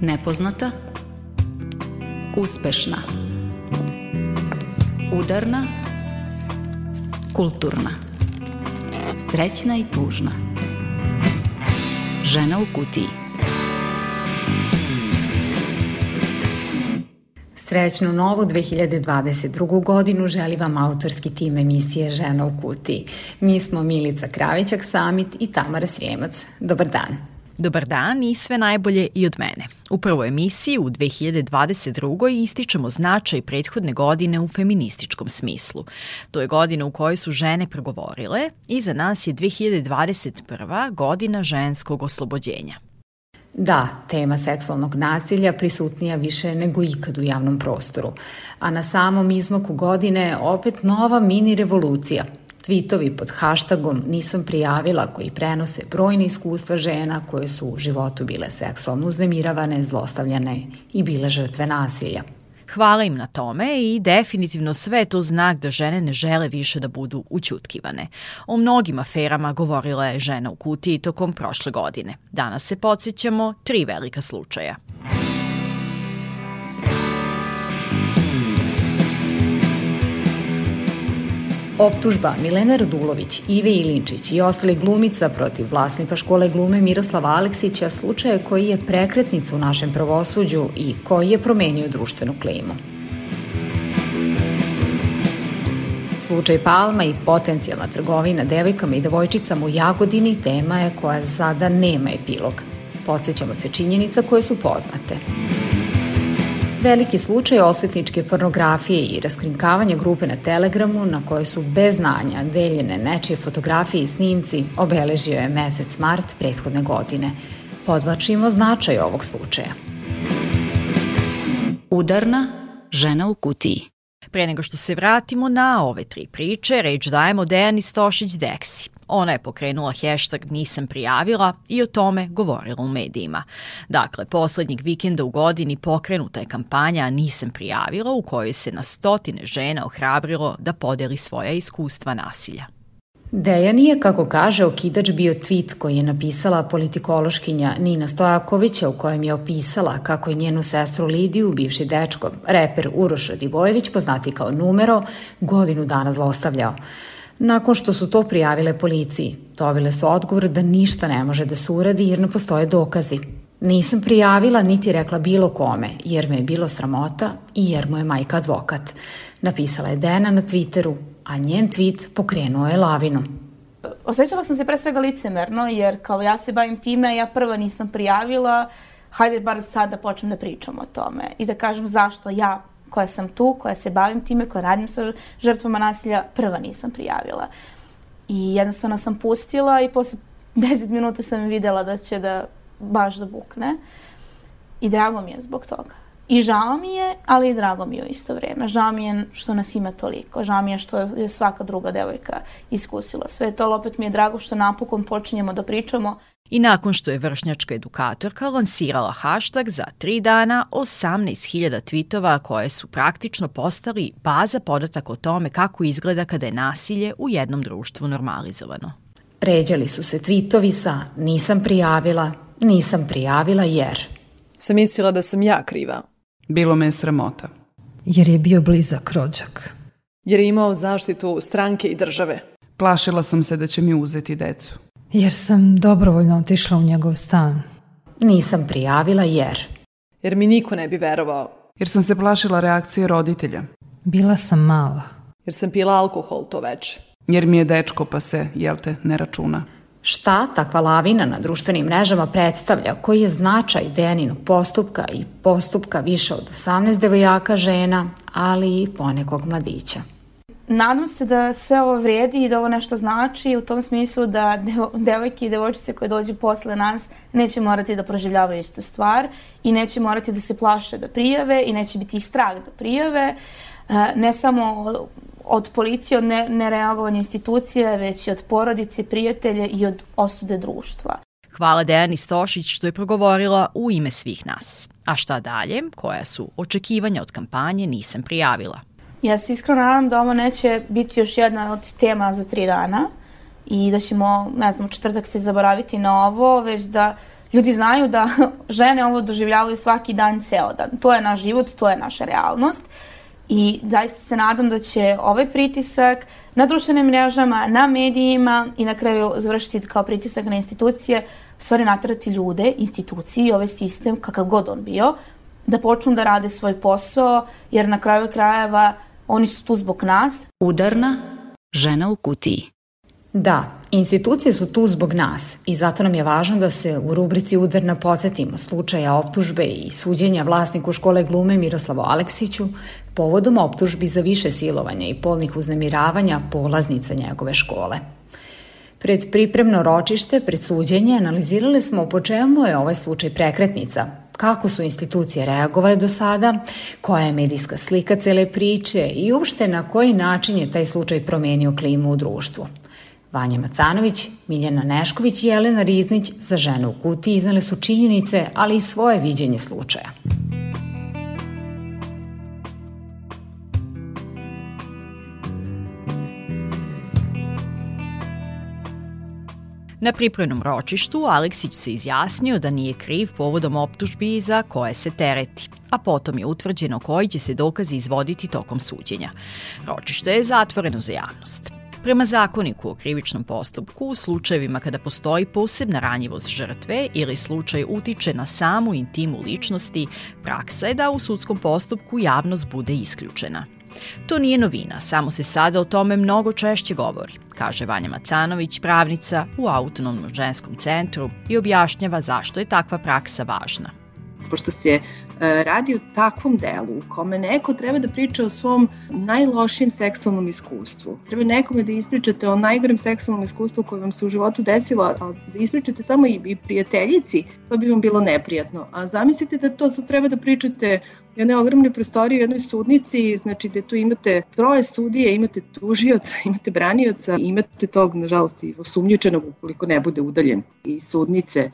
Nepoznata Uspešna Udarna Kulturna Srećna i tužna Žena u kutiji Srećnu novu 2022. godinu želi vam autorski tim emisije Žena u kutiji. Mi smo Milica Kravićak Samit i Tamara Srijemac. Dobar dan. Dobar dan i sve najbolje i od mene. U prvoj emisiji u 2022. ističemo značaj prethodne godine u feminističkom smislu. To je godina u kojoj su žene progovorile i za nas je 2021. godina ženskog oslobođenja. Da, tema seksualnog nasilja prisutnija više nego ikad u javnom prostoru, a na samom izmaku godine opet nova mini revolucija – Tvitovi pod haštagom Nisam prijavila koji prenose brojne iskustva žena koje su u životu bile seksualno uznemiravane, zlostavljane i bile žrtve nasilja. Hvala im na tome i definitivno sve to znak da žene ne žele više da budu učutkivane. O mnogim aferama govorila je žena u kutiji tokom prošle godine. Danas se podsjećamo tri velika slučaja. Optužba Milene Radulović, Ive Ilinčić i ostali glumica protiv vlasnika škole glume Miroslava Aleksića slučaje koji je prekretnica u našem pravosuđu i koji je promenio društvenu klimu. Slučaj Palma i potencijalna trgovina devojkama i devojčicama u Jagodini tema je koja sada nema epilog. Podsjećamo se činjenica koje su poznate. Veliki slučaj osvetničke pornografije i raskrinkavanja grupe na Telegramu na kojoj su bez znanja deljene nečije fotografije i snimci obeležio je mesec mart prethodne godine. Podvačimo značaj ovog slučaja. Udarna žena u kutiji. Pre nego što se vratimo na ove tri priče, reč dajemo Dejani Stošić Deksi. Ona je pokrenula hashtag Nisam prijavila i o tome govorila u medijima. Dakle, poslednjeg vikenda u godini pokrenuta je kampanja Nisam prijavila u kojoj se na stotine žena ohrabrilo da podeli svoja iskustva nasilja. Dejan je, kako kaže, okidač bio tweet koji je napisala politikološkinja Nina Stojakovića u kojem je opisala kako je njenu sestru Lidiju, bivši dečko, reper Uroš Radivojević, poznati kao numero, godinu dana zlostavljao. Nakon što su to prijavile policiji, dobile su odgovor da ništa ne može da se uradi jer ne postoje dokazi. Nisam prijavila niti rekla bilo kome, jer me je bilo sramota i jer mu je majka advokat. Napisala je Dena na Twitteru, a njen tweet pokrenuo je lavinu. Osjećala sam se pre svega licemerno, jer kao ja se bavim time, ja prva nisam prijavila, hajde bar sad da počnem da pričam o tome i da kažem zašto ja koja sam tu, koja se bavim time, koja radim sa žrtvama nasilja, prva nisam prijavila. I jednostavno sam pustila i posle 10 minuta sam videla da će da baš da bukne. I drago mi je zbog toga. I žao mi je, ali i drago mi je u isto vrijeme. Žao mi je što nas ima toliko. Žao mi je što je svaka druga devojka iskusila sve to, ali opet mi je drago što napokon počinjemo da pričamo. I nakon što je vršnjačka edukatorka lansirala hashtag za tri dana 18.000 tweetova koje su praktično postali baza podataka o tome kako izgleda kada je nasilje u jednom društvu normalizovano. Ređali su se tweetovi sa nisam prijavila, nisam prijavila jer... Sam mislila da sam ja kriva, Bilo me je sramota. Jer je bio blizak rođak. jer je imao zaštitu stranke i države. Plašila sam se da će mi uzeti decu. Jer sam dobrovoljno otišla u njegov stan. Nisam prijavila jer... Jer mi niko ne bi verovao. Jer sam se plašila reakcije roditelja. Bila sam mala. Jer sam pila alkohol to veče. Jer mi je dečko pa se, jel te, ne računa. Šta takva lavina na društvenim mrežama predstavlja, koji je značaj Dejaninog postupka i postupka više od 18 devojaka žena, ali i ponekog mladića. Nadam se da sve ovo vredi i da ovo nešto znači u tom smislu da devo, devojke i devojčice koje dođu posle nas neće morati da proživljavaju istu stvar i neće morati da se plaše da prijave i neće biti ih strah da prijave. E, Ne samo od policije, od ne, nereagovanja institucije, već i od porodice, prijatelja i od osude društva. Hvala Dejani Stošić što je progovorila u ime svih nas. A šta dalje? Koja su očekivanja od kampanje nisam prijavila. Ja se iskreno nadam da ovo neće biti još jedna od tema za tri dana i da ćemo, ne znam, četvrtak se zaboraviti na ovo, već da ljudi znaju da žene ovo doživljavaju svaki dan, ceo dan. To je naš život, to je naša realnost. I zaista se nadam da će ovaj pritisak na društvenim mrežama, na medijima i na kraju završiti kao pritisak na institucije, stvari natrati ljude, institucije i ovaj sistem, kakav god on bio, da počnu da rade svoj posao, jer na kraju krajeva oni su tu zbog nas. Udarna žena u kutiji. Da, institucije su tu zbog nas i zato nam je važno da se u rubrici Udarna podsjetimo slučaja optužbe i suđenja vlasniku škole glume Miroslavu Aleksiću povodom optužbi za više silovanja i polnih uznemiravanja polaznica njegove škole. Pred pripremno ročište, pred suđenje, analizirali smo po čemu je ovaj slučaj prekretnica, kako su institucije reagovale do sada, koja je medijska slika cele priče i uopšte na koji način je taj slučaj promenio klimu u društvu. Vanja Macanović, Miljana Nešković i Jelena Riznić za ženu u kuti iznale su činjenice, ali i svoje viđenje slučaja. Na pripremnom ročištu Aleksić se izjasnio da nije kriv povodom optužbi za koje se tereti, a potom je utvrđeno koji će se dokazi izvoditi tokom suđenja. Ročište je zatvoreno za javnost. Prema zakoniku o krivičnom postupku, u slučajevima kada postoji posebna ranjivost žrtve ili slučaj utiče na samu intimu ličnosti, praksa je da u sudskom postupku javnost bude isključena. To nije novina, samo se sada o tome mnogo češće govori, kaže Vanja Macanović, pravnica u Autonomnom ženskom centru i objašnjava zašto je takva praksa važna. Pošto se e, radi o takvom delu u kome neko treba da priča o svom najlošijem seksualnom iskustvu. Treba nekome da ispričate o najgorem seksualnom iskustvu koje vam se u životu desilo, a da ispričate samo i, i prijateljici, pa bi vam bilo neprijatno. A zamislite da to sad treba da pričate jedne ogromne prostorije u jednoj sudnici, znači da tu imate troje sudije, imate tužioca, imate branioca, imate tog, nažalost, i osumnjučenog ukoliko ne bude udaljen iz sudnice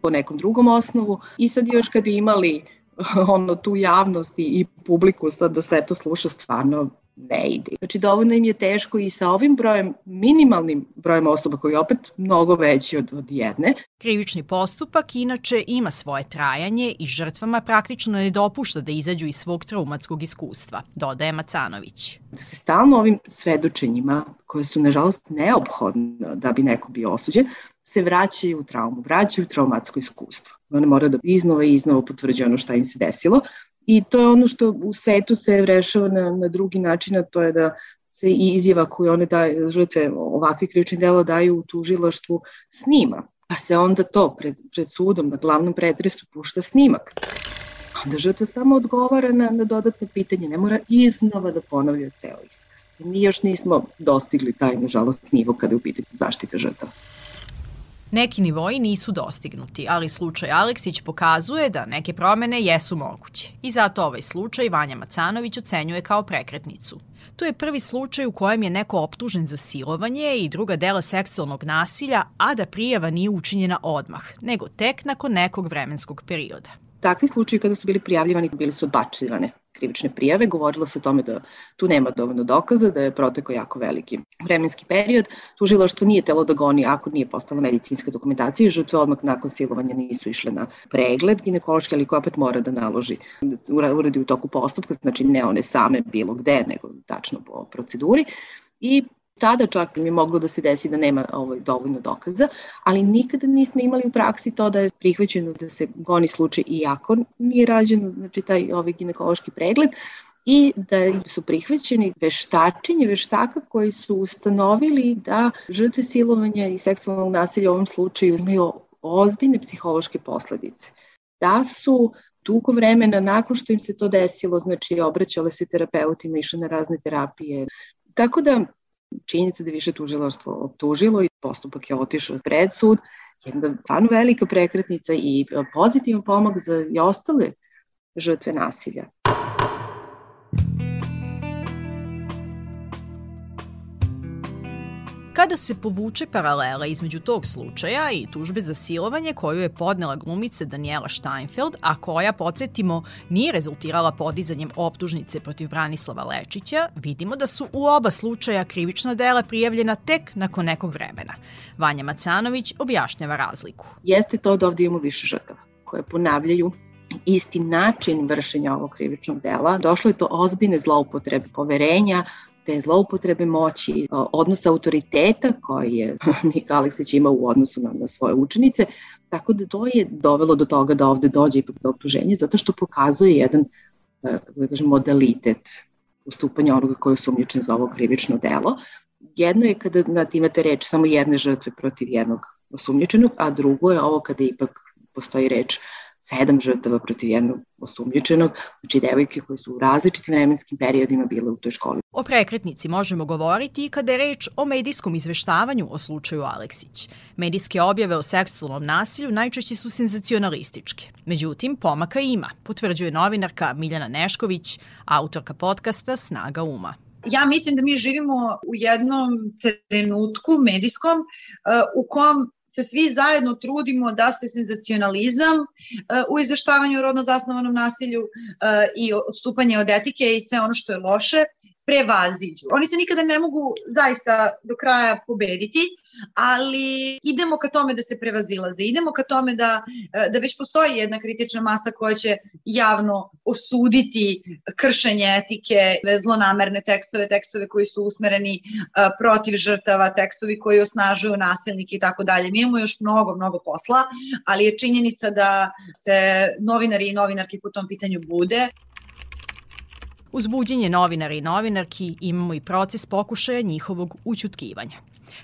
po nekom drugom osnovu. I sad još kad bi imali ono tu javnost i publiku sad da sve to sluša stvarno ne ide. Znači dovoljno im je teško i sa ovim brojem, minimalnim brojem osoba koji je opet mnogo veći od, od jedne. Krivični postupak inače ima svoje trajanje i žrtvama praktično ne dopušta da izađu iz svog traumatskog iskustva, dodaje Macanović. Da se stalno ovim svedočenjima, koje su nažalost neophodne da bi neko bio osuđen, se vraćaju u traumu, vraćaju u traumatsko iskustvo. One moraju da iznova i iznova potvrđaju ono šta im se desilo I to je ono što u svetu se rešava na, na drugi način, a to je da se i izjava koju one daju, žrtve ovakvi krivični dela daju u tužilaštvu snima. Pa se onda to pred, pred sudom na glavnom pretresu pušta snimak. Onda žrtva samo odgovara na, na dodatne pitanje, ne mora iznova da ponavlja ceo iskaz. Mi još nismo dostigli taj, nažalost, nivo kada je u pitanju zaštita žrtava. Neki nivoji nisu dostignuti, ali slučaj Aleksić pokazuje da neke promene jesu moguće. I zato ovaj slučaj Vanja Macanović ocenjuje kao prekretnicu. To je prvi slučaj u kojem je neko optužen za silovanje i druga dela seksualnog nasilja, a da prijava nije učinjena odmah, nego tek nakon nekog vremenskog perioda. Takvi slučaji kada su bili prijavljivani bili su odbačivane krivične prijave, govorilo se o tome da tu nema dovoljno dokaza, da je proteko jako veliki vremenski period. Tužilaštvo nije telo da goni ako nije postala medicinska dokumentacija i žrtve odmah nakon silovanja nisu išle na pregled ginekološki, ali koja opet mora da naloži, da uradi u toku postupka, znači ne one same bilo gde, nego tačno po proceduri. I tada čak je moglo da se desi da nema ovaj, dovoljno dokaza, ali nikada nismo imali u praksi to da je prihvaćeno da se goni slučaj iako nije rađen znači taj ovaj ginekološki pregled i da su prihvaćeni veštačenje veštaka koji su ustanovili da žrtve silovanja i seksualnog nasilja u ovom slučaju imaju ozbiljne psihološke posledice. Da su dugo vremena nakon što im se to desilo, znači obraćale se terapeutima, išle na razne terapije. Tako da činjenica da više tužilaštvo optužilo i postupak je otišao pred sud, jedna stvarno velika prekretnica i pozitivan pomak za i ostale žrtve nasilja. Kada se povuče paralela između tog slučaja i tužbe za silovanje koju je podnela glumica Daniela Steinfeld, a koja, podsjetimo, nije rezultirala podizanjem optužnice protiv Branislava Lečića, vidimo da su u oba slučaja krivična dela prijavljena tek nakon nekog vremena. Vanja Macanović objašnjava razliku. Jeste to da ovde imamo više žrtava koje ponavljaju isti način vršenja ovog krivičnog dela. Došlo je to ozbiljne zloupotrebe poverenja, te zloupotrebe moći, odnosa autoriteta koji je Nika Aleksić imao u odnosu na, na svoje učenice, tako da to je dovelo do toga da ovde dođe ipak do optuženja, zato što pokazuje jedan, kako da kažem, modalitet ustupanja onoga koji je sumnjičen za ovo krivično delo. Jedno je kada nad imate reč samo jedne žrtve protiv jednog osumnjičenog, a drugo je ovo kada ipak postoji reč sedam žrtava protiv jednog osumnjičenog, znači devojke koje su u različitim vremenskim periodima bile u toj školi. O prekretnici možemo govoriti i kada je reč o medijskom izveštavanju o slučaju Aleksić. Medijske objave o seksualnom nasilju najčešće su senzacionalističke. Međutim, pomaka ima, potvrđuje novinarka Miljana Nešković, autorka podcasta Snaga uma. Ja mislim da mi živimo u jednom trenutku medijskom uh, u kom se svi zajedno trudimo da se senzacionalizam uh, u izveštavanju o rodno zasnovanom nasilju uh, i odstupanje od etike i sve ono što je loše prevaziđu. Oni se nikada ne mogu zaista do kraja pobediti, ali idemo ka tome da se prevazilaze, idemo ka tome da, da već postoji jedna kritična masa koja će javno osuditi kršenje etike, zlonamerne tekstove, tekstove koji su usmereni protiv žrtava, tekstovi koji osnažuju nasilnike i tako dalje. Mi imamo još mnogo, mnogo posla, ali je činjenica da se novinari i novinarki po tom pitanju bude. Uz buđenje novinara i novinarki imamo i proces pokušaja njihovog učutkivanja.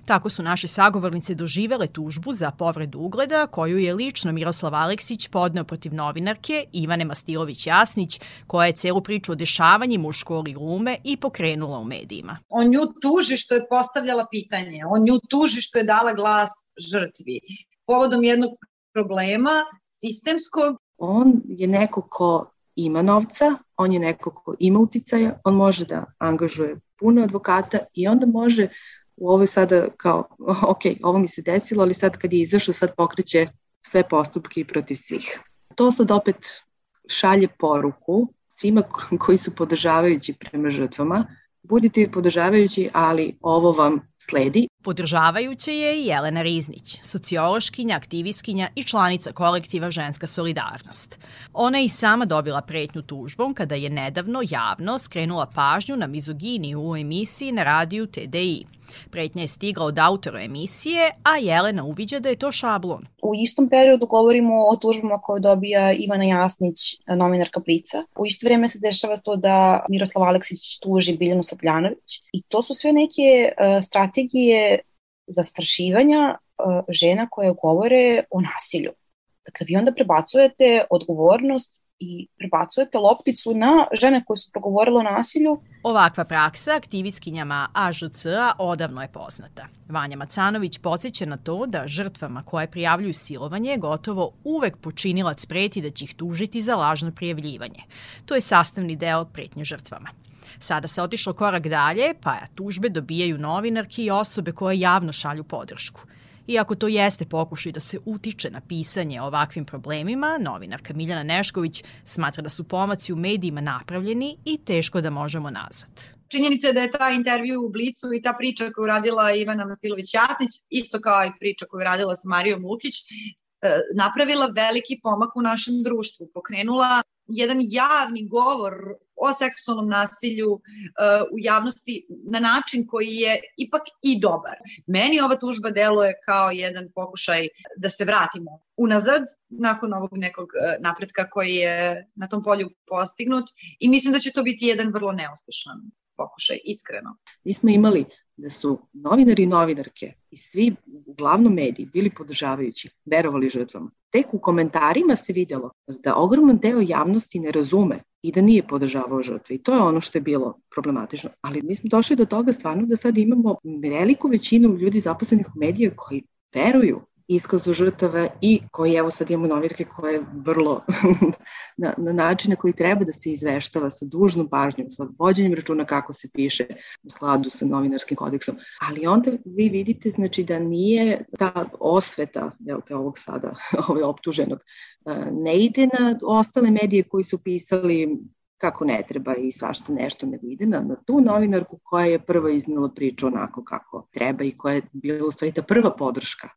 Tako su naše sagovornice doživele tužbu za povredu ugleda koju je lično Miroslav Aleksić podneo protiv novinarke Ivane Mastilović-Jasnić koja je celu priču o dešavanjima u školi Rume i pokrenula u medijima. On nju tuži što je postavljala pitanje, on nju tuži što je dala glas žrtvi. Povodom jednog problema sistemskog. On je neko ko ima novca, on je neko ko ima uticaja, on može da angažuje puno advokata i onda može u ovoj sada kao, ok, ovo mi se desilo, ali sad kad je izašao, sad pokreće sve postupke i protiv svih. To sad opet šalje poruku svima koji su podržavajući prema žrtvama, budite podržavajući, ali ovo vam sledi. Podržavajuće je i Jelena Riznić, sociološkinja, aktivistkinja i članica kolektiva Ženska solidarnost. Ona je i sama dobila pretnju tužbom kada je nedavno javno skrenula pažnju na mizoginiju u emisiji na radiju TDI. Pretnja je stigla od autora emisije, a Jelena uviđa da je to šablon. U istom periodu govorimo o tužbama koje dobija Ivana Jasnić, novinarka Blica. U isto vreme se dešava to da Miroslav Aleksić tuži Biljanu Sapljanović. I to su sve neke uh, strategije zastrašivanja uh, žena koje govore o nasilju. Dakle, vi onda prebacujete odgovornost i prebacujete lopticu na žene koje su progovorile o nasilju. Ovakva praksa aktivistkinjama AŽC-a odavno je poznata. Vanja Macanović podsjeća na to da žrtvama koje prijavljuju silovanje gotovo uvek počinilac preti da će ih tužiti za lažno prijavljivanje. To je sastavni deo pretnje žrtvama. Sada se otišlo korak dalje, pa tužbe dobijaju novinarki i osobe koje javno šalju podršku. Iako to jeste pokušaj da se utiče na pisanje o ovakvim problemima, novinarka Miljana Nešković smatra da su pomaci u medijima napravljeni i teško da možemo nazad. Činjenica je da je ta intervju u Blicu i ta priča koju radila Ivana Masilović-Jasnić, isto kao i priča koju radila sa Marijom Lukić, e, napravila veliki pomak u našem društvu, pokrenula jedan javni govor o seksualnom nasilju uh, u javnosti na način koji je ipak i dobar. Meni ova tužba deluje kao jedan pokušaj da se vratimo unazad nakon ovog nekog uh, napretka koji je na tom polju postignut i mislim da će to biti jedan vrlo neuspešan pokušaj, iskreno. Mi smo imali da su novinari i novinarke i svi uglavnom mediji bili podržavajući, verovali žrtvama. Tek u komentarima se videlo da ogroman deo javnosti ne razume i da nije podržavao žrtve. I to je ono što je bilo problematično. Ali mi smo došli do toga stvarno da sad imamo veliku većinu ljudi zaposlenih u medije koji veruju iskazu žrtava i koji evo sad imamo novinarke koje je vrlo na, na način na koji treba da se izveštava sa dužnom pažnjom, sa vođenjem računa kako se piše u skladu sa novinarskim kodeksom. Ali onda vi vidite znači da nije ta osveta jel te, ovog sada, ove optuženog, ne ide na ostale medije koji su pisali kako ne treba i svašta nešto ne ide na, na tu novinarku koja je prva iznala priču onako kako treba i koja je bila u stvari ta prva podrška.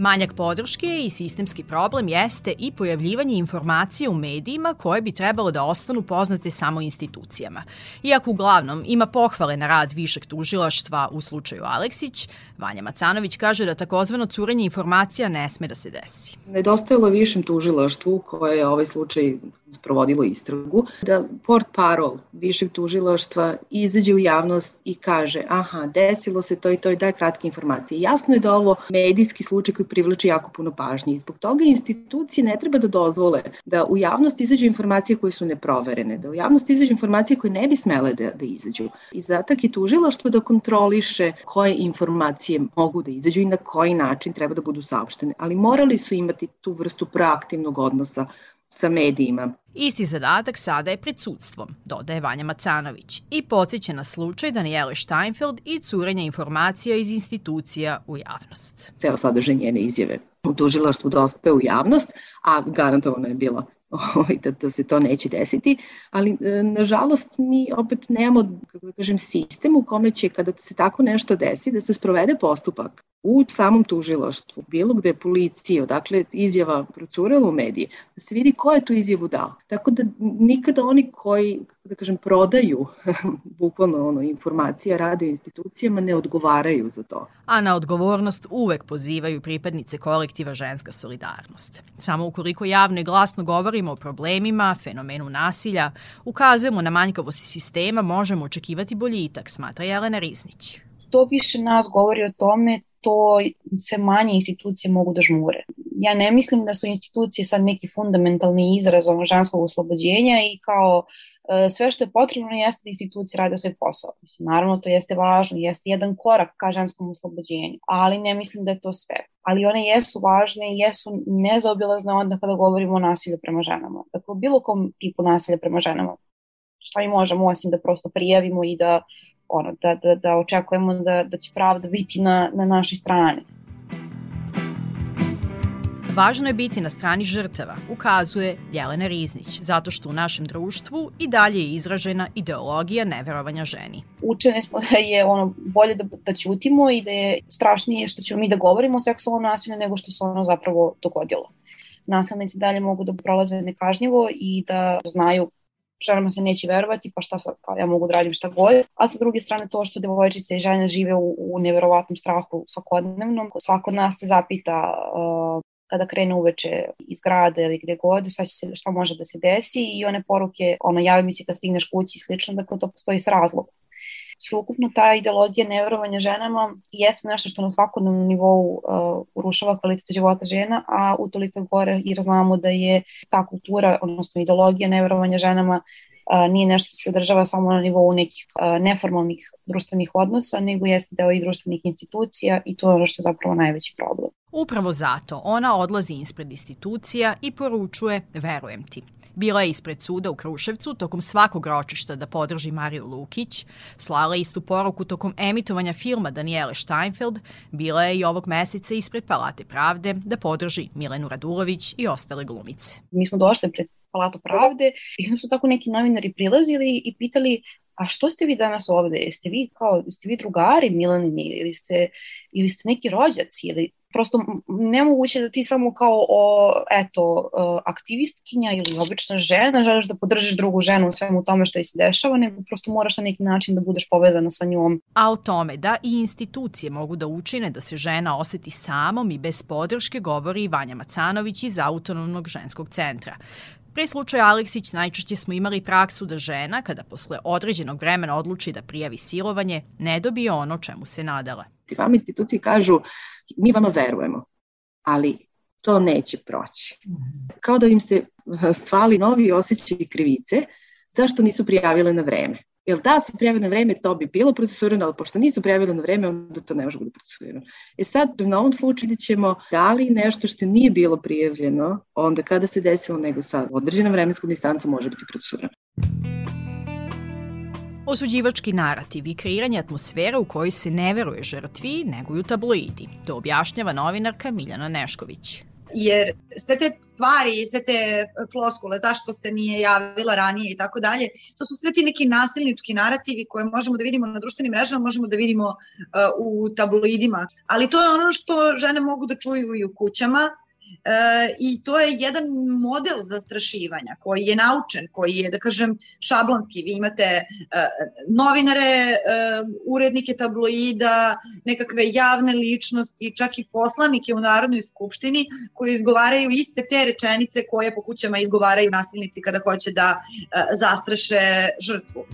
Manjak podrške i sistemski problem jeste i pojavljivanje informacija u medijima koje bi trebalo da ostanu poznate samo institucijama. Iako uglavnom ima pohvale na rad višeg tužilaštva u slučaju Aleksić, Vanja Macanović kaže da takozvano curenje informacija ne sme da se desi. Nedostajalo višem tužilaštvu koje je ovaj slučaj sprovodilo istragu, da port parol višeg tužilaštva izađe u javnost i kaže aha, desilo se to i to i daje kratke informacije. Jasno je da ovo medijski slučaj koji privlači jako puno pažnje i zbog toga institucije ne treba da dozvole da u javnost izađu informacije koje su neproverene, da u javnost izađu informacije koje ne bi smele da, da izađu. I zatak je tužilaštvo da kontroliše koje informacije mogu da izađu i na koji način treba da budu saopštene. Ali morali su imati tu vrstu proaktivnog odnosa sa medijima. Isti zadatak sada je pred sudstvom, dodaje Vanja Macanović, i podsjeća na slučaj Daniele Steinfeld i curenja informacija iz institucija u javnost. Ceo sadržaj njene izjave u tužilaštvu dospe u javnost, a garantovano je bilo ovaj, da, da se to neće desiti, ali e, nažalost mi opet nemamo, kako da kažem, sistem u kome će kada se tako nešto desi da se sprovede postupak u samom tužilaštvu, bilo gde je policija, odakle izjava procurela u medije, da se vidi ko je tu izjavu dao. Tako da nikada oni koji, da kažem, prodaju bukvalno ono, informacije, rade u institucijama, ne odgovaraju za to. A na odgovornost uvek pozivaju pripadnice kolektiva Ženska solidarnost. Samo ukoliko javno i glasno govorimo o problemima, fenomenu nasilja, ukazujemo na manjkavosti sistema, možemo očekivati boljitak, smatra Jelena Riznić to više nas govori o tome to sve manje institucije mogu da žmure. Ja ne mislim da su institucije sad neki fundamentalni izraz ono ženskog oslobođenja i kao e, sve što je potrebno jeste da institucije rade svoj posao. Mislim, naravno to jeste važno, jeste jedan korak ka ženskom oslobođenju, ali ne mislim da je to sve. Ali one jesu važne i jesu nezaobilazne onda kada govorimo o nasilju prema ženama. Dakle, bilo kom tipu nasilja prema ženama. Šta mi možemo osim da prosto prijavimo i da ono, da, da, da očekujemo da, da će pravda biti na, na našoj strani. Važno je biti na strani žrtava, ukazuje Jelena Riznić, zato što u našem društvu i dalje je izražena ideologija neverovanja ženi. Učene smo da je ono bolje da, da ćutimo i da je strašnije što ćemo mi da govorimo o seksualnom nasilju nego što se ono zapravo dogodilo. Nasilnici dalje mogu da prolaze nekažnjivo i da znaju ženama se neće verovati, pa šta sad, kao ja mogu da radim šta god. A sa druge strane to što devojčice i žene žive u, u neverovatnom strahu svakodnevnom. Svako od nas se zapita uh, kada krene uveče iz grada ili gde god, šta, će se, šta može da se desi i one poruke, ono, javi mi se kad stigneš kući i slično, dakle to postoji s razlogom. Sveukupno ta ideologija neverovanja ženama jeste nešto što na svakodnevnom nivou uh, urušava kvalitet života žena, a utoliko gore jer znamo da je ta kultura, odnosno ideologija neverovanja ženama uh, nije nešto što se država samo na nivou nekih uh, neformalnih društvenih odnosa, nego jeste deo i društvenih institucija i to je ono što je zapravo najveći problem. Upravo zato ona odlazi ispred institucija i poručuje verujem ti. Bila je ispred suda u Kruševcu tokom svakog ročišta da podrži Mariju Lukić, slala istu poruku tokom emitovanja filma Daniele Steinfeld, bila je i ovog meseca ispred Palate pravde da podrži Milenu Radulović i ostale glumice. Mi smo došli pred Palatu pravde i su tako neki novinari prilazili i pitali a što ste vi danas ovde? Jeste vi kao, jeste vi drugari Milanini ili ste, ili ste neki rođaci ili prosto nemoguće da ti samo kao o, eto, e, aktivistkinja ili obična žena želiš da podržiš drugu ženu u svemu tome što joj se dešava, nego prosto moraš na neki način da budeš povezana sa njom. A o tome da i institucije mogu da učine da se žena oseti samom i bez podrške govori Vanja Macanović iz Autonomnog ženskog centra. Pre slučaja Aleksić najčešće smo imali praksu da žena, kada posle određenog vremena odluči da prijavi silovanje, ne dobije ono čemu se nadala. Vama institucije kažu mi vama verujemo, ali to neće proći. Kao da im se svali novi osjećaj krivice, zašto nisu prijavile na vreme. Jer da su prijavili na vreme, to bi bilo procesuirano, ali pošto nisu prijavili na vreme, onda to ne može biti procesuirano. E sad, na ovom slučaju vidjet ćemo da li nešto što nije bilo prijavljeno, onda kada se desilo nego sa određenom vremenskom distancom može biti procesuirano. Osuđivački narativ i kreiranje atmosfere u kojoj se ne veruje žrtvi neguju tabloidi. To objašnjava novinarka Miljana Nešković jer sve te stvari i sve te floskule, zašto se nije javila ranije i tako dalje, to su sve ti neki nasilnički narativi koje možemo da vidimo na društvenim mrežama, možemo da vidimo uh, u tabloidima, ali to je ono što žene mogu da čuju i u kućama, E, I to je jedan model zastrašivanja koji je naučen, koji je, da kažem, šablonski. Vi imate e, novinare, e, urednike tabloida, nekakve javne ličnosti, čak i poslanike u Narodnoj skupštini koji izgovaraju iste te rečenice koje po kućama izgovaraju nasilnici kada hoće da e, zastraše žrtvu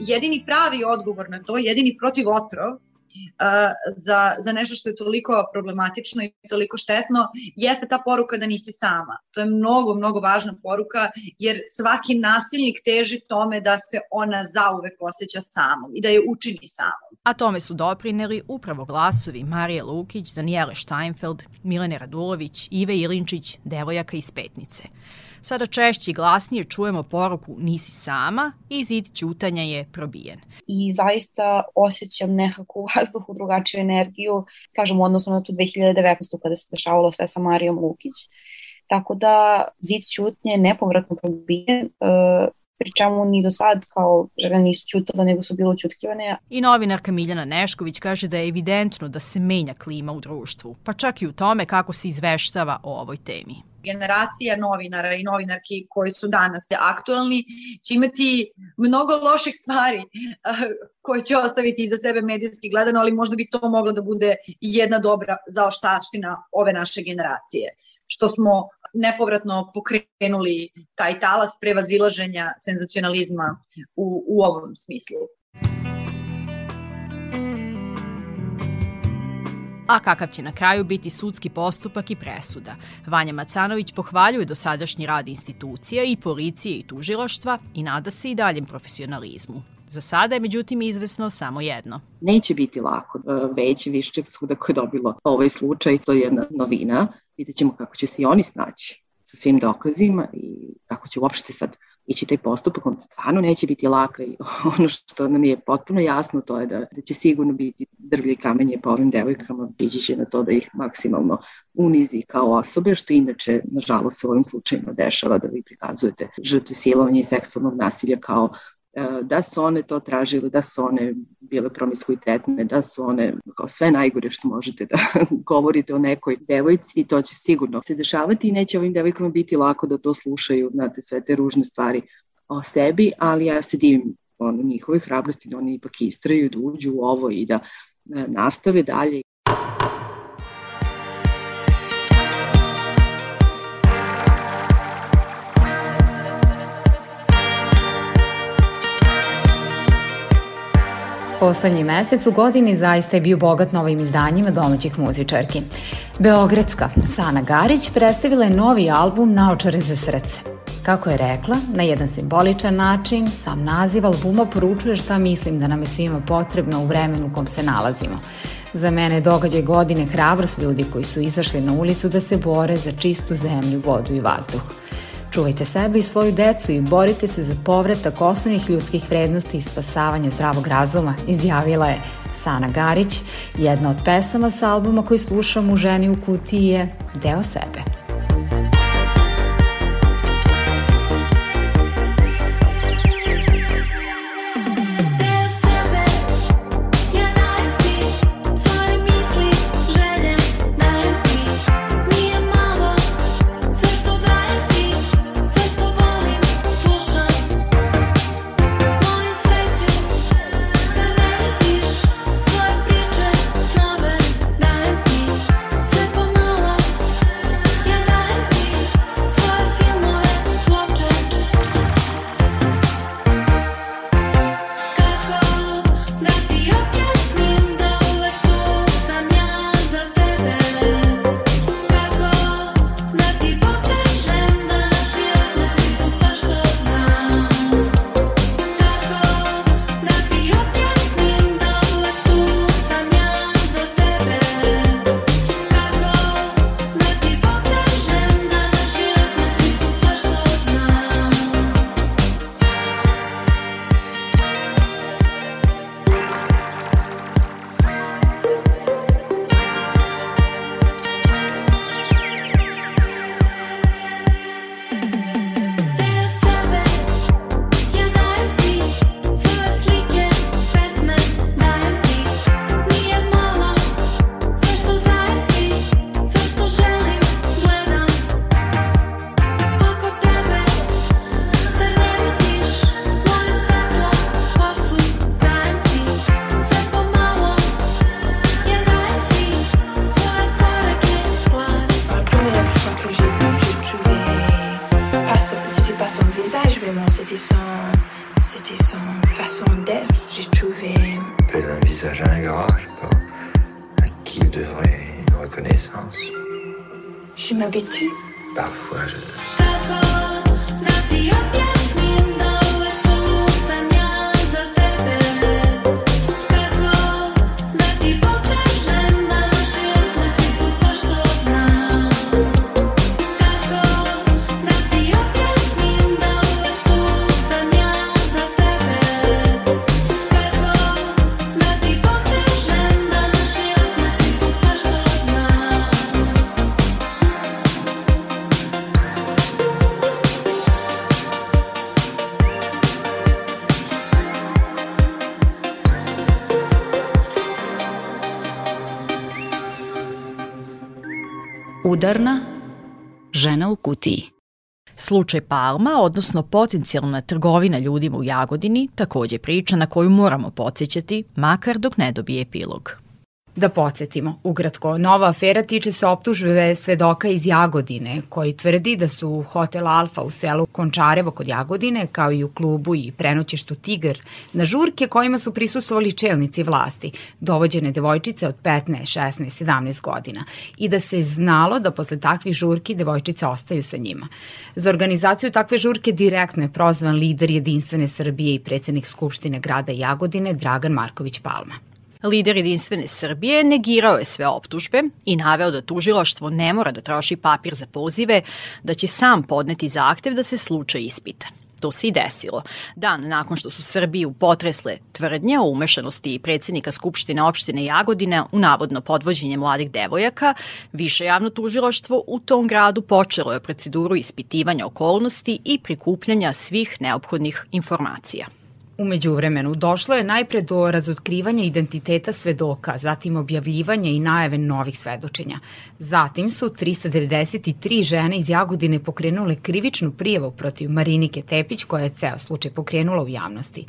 jedini pravi odgovor na to, jedini protiv otrov za, za nešto što je toliko problematično i toliko štetno, jeste ta poruka da nisi sama. To je mnogo, mnogo važna poruka, jer svaki nasilnik teži tome da se ona zauvek osjeća samom i da je učini samom. A tome su doprineli upravo glasovi Marije Lukić, Daniele Steinfeld, Milene Radulović, Ive Ilinčić, devojaka iz Petnice. Sada češće i glasnije čujemo poruku nisi sama i zid ćutanja je probijen. I zaista osjećam nekakvu vazduhu, drugačiju energiju, kažem, odnosno na tu 2019. kada se dešavalo sve sa Marijom Lukić. Tako da zid ćutnje je nepovratno probijen, e, pri čemu ni do sad kao žene nisu ćutale, nego su bilo ćutkivane. I novinarka Miljana Nešković kaže da je evidentno da se menja klima u društvu, pa čak i u tome kako se izveštava o ovoj temi generacija novinara i novinarki koji su danas aktualni će imati mnogo loših stvari koje će ostaviti iza sebe medijski gledano, ali možda bi to moglo da bude jedna dobra zaoštaština ove naše generacije. Što smo nepovratno pokrenuli taj talas prevazilaženja senzacionalizma u, u ovom smislu. A kakav će na kraju biti sudski postupak i presuda. Vanja Macanović pohvaljuje dosadašnji rad institucija i policije i tužilaštva i nada se i daljem profesionalizmu. Za sada je međutim izvesno samo jedno. Neće biti lako. Veći višćeg suda koje je dobilo ovaj slučaj, to je jedna novina. Vidjet ćemo kako će se i oni snaći sa svim dokazima i kako će uopšte sad ići taj postupak, on stvarno neće biti laka i ono što nam je potpuno jasno to je da, da će sigurno biti drvlje i kamenje po ovim devojkama, ići će na to da ih maksimalno unizi kao osobe, što inače, nažalost, u ovim slučajima dešava da vi prikazujete žrtve silovanja i seksualnog nasilja kao da su one to tražile, da su one bile promiskuitetne, da su one kao sve najgore što možete da govorite o nekoj devojci i to će sigurno se dešavati i neće ovim devojkama biti lako da to slušaju, znate, sve te ružne stvari o sebi, ali ja se divim ono, njihovoj hrabrosti da oni ipak istraju, da uđu u ovo i da e, nastave dalje Poslednji mesec u godini zaista je bio bogat novim izdanjima domaćih muzičarki. Beogradska Sana Garić predstavila je novi album Naočare za srce. Kako je rekla, na jedan simboličan način, sam naziv albuma poručuje šta mislim da nam je svima potrebno u vremenu u kom se nalazimo. Za mene je događaj godine hrabrost ljudi koji su izašli na ulicu da se bore za čistu zemlju, vodu i vazduh. Čuvajte sebe i svoju decu i borite se za povratak osnovnih ljudskih vrednosti i spasavanje zdravog razuma, izjavila je Sana Garić. Jedna od pesama sa albuma koji slušam u Ženi u kutiji je Deo sebe. Udarna žena u kutiji. Slučaj Palma, odnosno potencijalna trgovina ljudima u Jagodini, takođe priča na koju moramo podsjećati, makar dok ne dobije epilog. Da podsjetimo, ukratko, nova afera tiče se optužbe svedoka iz Jagodine, koji tvrdi da su u Hotel Alfa u selu Končarevo kod Jagodine, kao i u klubu i prenoćeštu Tigar, na žurke kojima su prisustovali čelnici vlasti, dovođene devojčice od 15, 16, 17 godina i da se znalo da posle takvih žurki devojčice ostaju sa njima. Za organizaciju takve žurke direktno je prozvan lider Jedinstvene Srbije i predsednik Skupštine grada Jagodine Dragan Marković Palma. Lider Jedinstvene Srbije negirao je sve optužbe i naveo da tužilaštvo ne mora da troši papir za pozive, da će sam podneti zahtev da se slučaj ispita. To se i desilo. Dan nakon što su Srbiju potresle tvrdnje o umešanosti predsednika Skupštine opštine Jagodine u navodno podvođenje mladih devojaka, više javno tužilaštvo u tom gradu počelo je proceduru ispitivanja okolnosti i prikupljanja svih neophodnih informacija. Umeđu vremenu došlo je najpre do razotkrivanja identiteta svedoka, zatim objavljivanja i najave novih svedočenja. Zatim su 393 žene iz Jagodine pokrenule krivičnu prijavu protiv Marinike Tepić koja je ceo slučaj pokrenula u javnosti.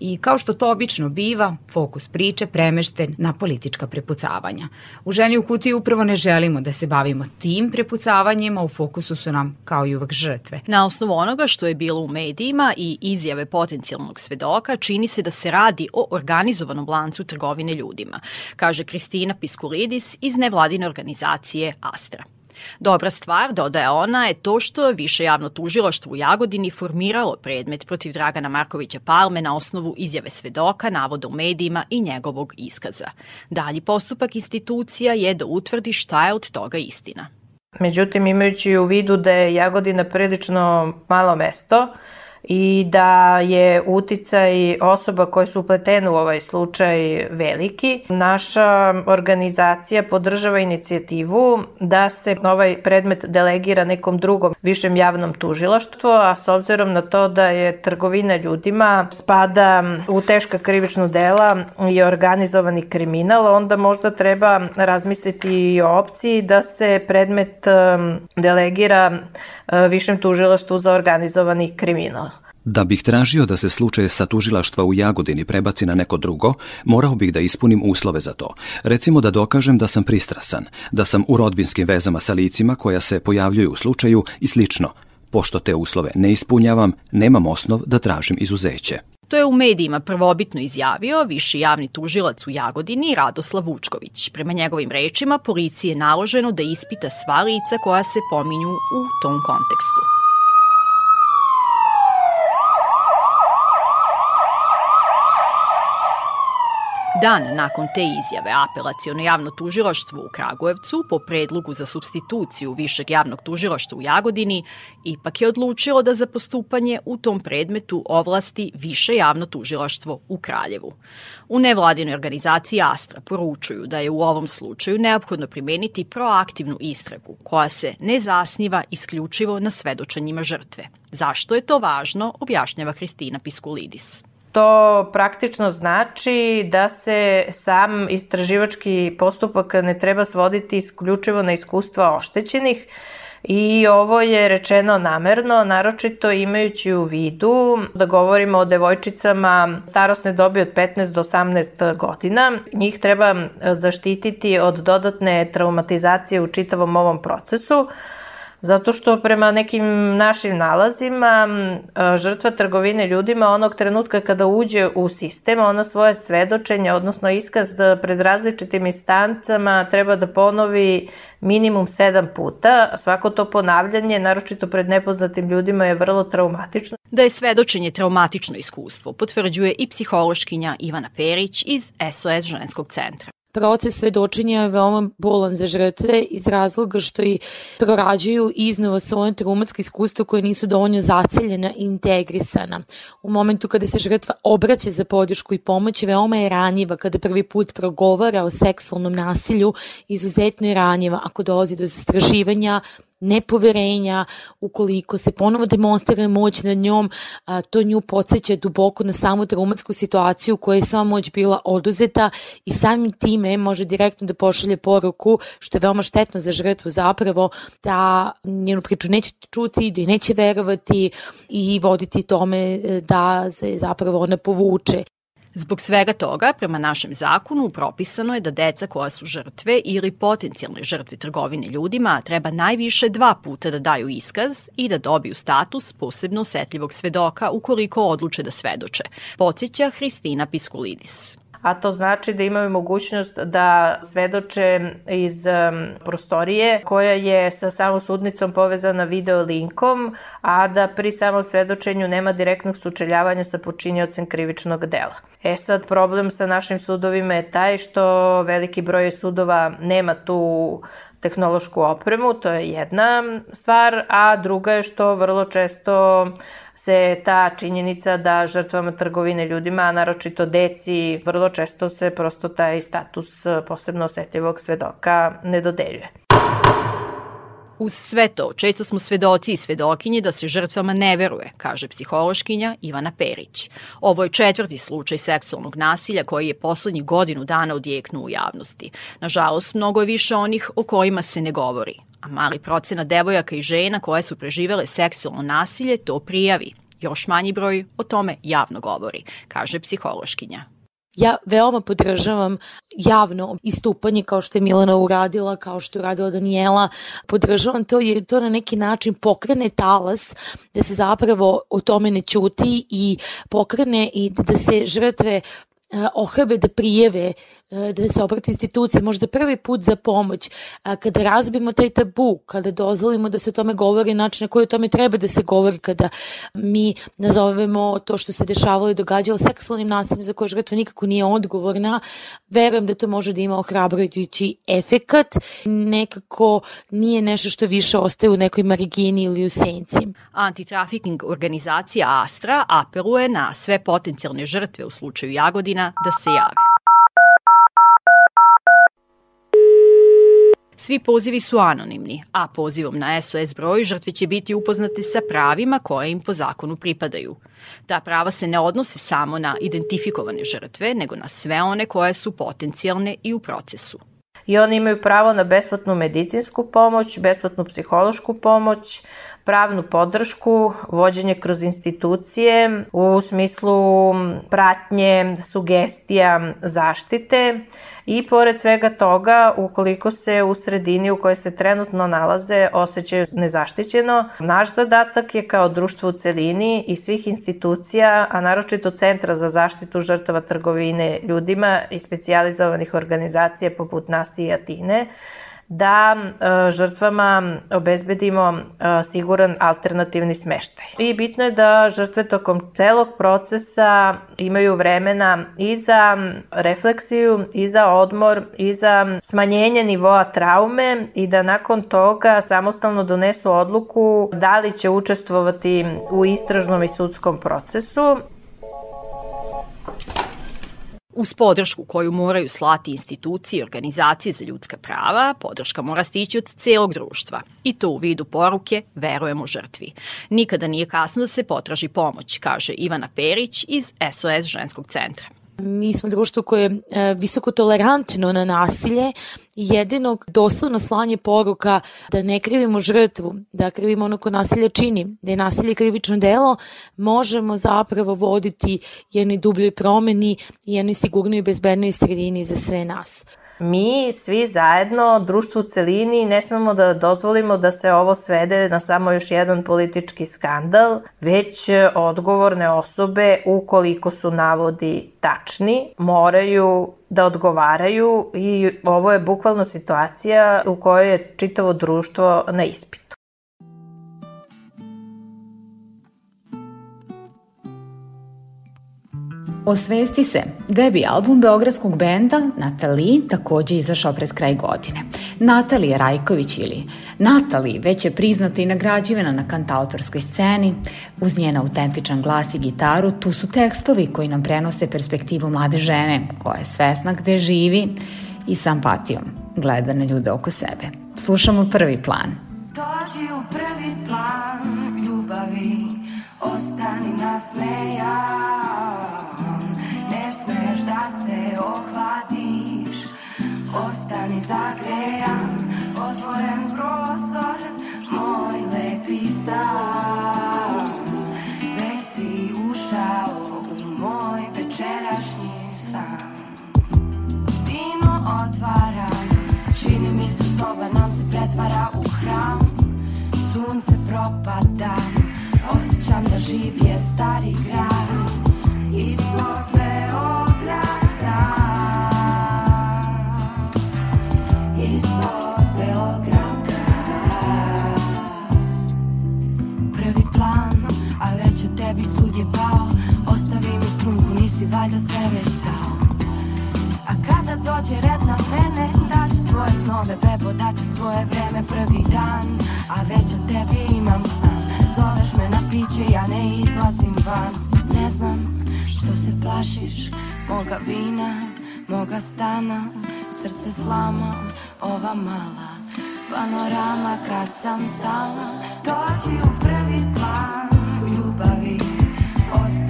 I kao što to obično biva, fokus priče premešten na politička prepucavanja. U ženi u kutiji upravo ne želimo da se bavimo tim prepucavanjima, u fokusu su nam kao i uvek žrtve. Na osnovu onoga što je bilo u medijima i izjave potencijalnog svedoka, svedoka čini se da se radi o organizovanom lancu trgovine ljudima, kaže Kristina Piskulidis iz nevladine organizacije Astra. Dobra stvar, dodaje ona, je to što više javno tužiloštvo u Jagodini formiralo predmet protiv Dragana Markovića Palme na osnovu izjave svedoka, navoda u medijima i njegovog iskaza. Dalji postupak institucija je da utvrdi šta je od toga istina. Međutim, imajući u vidu da je Jagodina prilično malo mesto, i da je uticaj osoba koje su upletene u ovaj slučaj veliki. Naša organizacija podržava inicijativu da se ovaj predmet delegira nekom drugom višem javnom tužilaštvu, a s obzirom na to da je trgovina ljudima spada u teška krivična dela i organizovani kriminal, onda možda treba razmisliti i o opciji da se predmet um, delegira višem tužilaštvu za organizovani kriminal. Da bih tražio da se slučaj sa tužilaštva u Jagodini prebaci na neko drugo, morao bih da ispunim uslove za to. Recimo da dokažem da sam pristrasan, da sam u rodbinskim vezama sa licima koja se pojavljuju u slučaju i slično. Pošto te uslove ne ispunjavam, nemam osnov da tražim izuzeće. To je u medijima prvobitno izjavio viši javni tužilac u Jagodini Radoslav Vučković. Prema njegovim rečima, policiji je naloženo da ispita sva lica koja se pominju u tom kontekstu. Dan nakon te izjave apelacijono javno tužilaštvo u Kragujevcu po predlogu za substituciju Višeg javnog tužilaštva u Jagodini ipak je odlučilo da za postupanje u tom predmetu ovlasti Više javno tužilaštvo u Kraljevu. U nevladinoj organizaciji Astra poručuju da je u ovom slučaju neophodno primeniti proaktivnu istragu koja se ne zasniva isključivo na svedočanjima žrtve. Zašto je to važno, objašnjava Hristina Piskulidis. To praktično znači da se sam istraživački postupak ne treba svoditi isključivo na iskustva oštećenih, I ovo je rečeno namerno, naročito imajući u vidu da govorimo o devojčicama starosne dobi od 15 do 18 godina. Njih treba zaštititi od dodatne traumatizacije u čitavom ovom procesu Zato što prema nekim našim nalazima žrtva trgovine ljudima onog trenutka kada uđe u sistem, ona svoje svedočenje, odnosno iskaz da pred različitim instancama treba da ponovi minimum sedam puta. Svako to ponavljanje, naročito pred nepoznatim ljudima, je vrlo traumatično. Da je svedočenje traumatično iskustvo, potvrđuje i psihološkinja Ivana Perić iz SOS ženskog centra. Proces svedočenja je veoma bolan za žrtve iz razloga što i prorađuju iznova svoje traumatske iskustva koje nisu dovoljno zaceljena i integrisana. U momentu kada se žrtva obraća za podršku i pomoć, veoma je ranjiva kada prvi put progovara o seksualnom nasilju, izuzetno je ranjiva ako dolazi do zastraživanja, nepoverenja, ukoliko se ponovo demonstrira moć nad njom, a, to nju podsjeća duboko na samu traumatsku situaciju koja je sama moć bila oduzeta i samim time može direktno da pošalje poruku, što je veoma štetno za žrtvu zapravo, da njenu priču neće čuti, da neće verovati i voditi tome e, da se zapravo ona povuče. Zbog svega toga, prema našem zakonu, propisano je da deca koja su žrtve ili potencijalne žrtve trgovine ljudima treba najviše dva puta da daju iskaz i da dobiju status posebno osetljivog svedoka ukoliko odluče da svedoče, podsjeća Hristina Piskulidis a to znači da imaju mogućnost da svedoče iz prostorije koja je sa samom sudnicom povezana video linkom, a da pri samom svedočenju nema direktnog sučeljavanja sa počinjocem krivičnog dela. E sad, problem sa našim sudovima je taj što veliki broj sudova nema tu tehnološku opremu, to je jedna stvar, a druga je što vrlo često se ta činjenica da žrtvama trgovine ljudima, a naročito deci, vrlo često se prosto taj status posebno osetljivog svedoka ne dodeljuje. Uz sve to, često smo svedoci i svedokinje da se žrtvama ne veruje, kaže psihološkinja Ivana Perić. Ovo je četvrti slučaj seksualnog nasilja koji je poslednjih godinu dana odjeknuo u javnosti. Nažalost, mnogo je više onih o kojima se ne govori, a mali procena devojaka i žena koje su preživele seksualno nasilje to prijavi. Još manji broj o tome javno govori, kaže psihološkinja. Ja veoma podržavam javno istupanje kao što je Milana uradila, kao što je uradila Daniela. Podržavam to jer to na neki način pokrene talas da se zapravo o tome ne ćuti i pokrene i da se žrtve ohrabe da prijeve, eh, da se obrati institucije, možda prvi put za pomoć, kada razbimo taj tabu, kada dozvolimo da se o tome govori način na koji o tome treba da se govori, kada mi nazovemo to što se dešavalo i događalo seksualnim nasiljem za koje žrtva nikako nije odgovorna, verujem da to može da ima ohrabrujući efekat, nekako nije nešto što više ostaje u nekoj margini ili u senci. Antitrafiking organizacija Astra apeluje na sve potencijalne žrtve u slučaju Jagodina građana da se jave. Svi pozivi su anonimni, a pozivom na SOS broj žrtve će biti upoznate sa pravima koje im po zakonu pripadaju. Ta prava se ne odnose samo na identifikovane žrtve, nego na sve one koje su potencijalne i u procesu. I oni imaju pravo na besplatnu medicinsku pomoć, besplatnu psihološku pomoć, pravnu podršku, vođenje kroz institucije u smislu pratnje, sugestija, zaštite. I pored svega toga, ukoliko se u sredini u kojoj se trenutno nalaze osjećaju nezaštićeno, naš zadatak je kao društvo u celini i svih institucija, a naročito Centra za zaštitu žrtava trgovine ljudima i specijalizovanih organizacija poput nas i Atine, da e, žrtvama obezbedimo e, siguran alternativni smeštaj. I bitno je da žrtve tokom celog procesa imaju vremena i za refleksiju, i za odmor, i za smanjenje nivoa traume i da nakon toga samostalno donesu odluku da li će učestvovati u istražnom i sudskom procesu Uz podršku koju moraju slati institucije i organizacije za ljudska prava, podrška mora stići od celog društva. I to u vidu poruke verujemo žrtvi. Nikada nije kasno da se potraži pomoć, kaže Ivana Perić iz SOS ženskog centra. Mi smo društvo koje je visoko tolerantno na nasilje jedinog doslovno slanje poruka da ne krivimo žrtvu, da krivimo ono ko nasilje čini, da je nasilje krivično delo, možemo zapravo voditi jednoj dubljoj promeni i jednoj sigurnoj i bezbednoj sredini za sve nas. Mi svi zajedno, društvo u celini, ne smemo da dozvolimo da se ovo svede na samo još jedan politički skandal, već odgovorne osobe, ukoliko su navodi tačni, moraju da odgovaraju i ovo je bukvalno situacija u kojoj je čitavo društvo na ispitu. Osvesti se, debi album beogradskog benda Natali takođe izašao pred kraj godine. Natalija Rajković ili Natali već je priznata i nagrađivana na kantautorskoj sceni. Uz njen autentičan glas i gitaru tu su tekstovi koji nam prenose perspektivu mlade žene koja je svesna gde živi i sa empatijom gleda na ljude oko sebe. Slušamo prvi plan. Dođi u prvi plan ljubavi, ostani nasmejan da se ohladiš. Ostani zagrejan, otvoren prostor Moj lepi stan. Već si ušao u moj večerašnji san. Vino otvaram, čini mi se soba nam se pretvara u hram. Sunce propada, osjećam da živ je stari grad. Ispod valjda sve već dao A kada dođe red na mene Daću svoje snove, bebo, daću svoje vreme Prvi dan, a već od tebi imam san. Zoveš me na piće, ja ne izlazim van. Ne znam Što se plašiš moga vina, moga stana. Srce slama, ova mala Panorama kad sam sama. Dođi u prvi plan ljubavi Ostani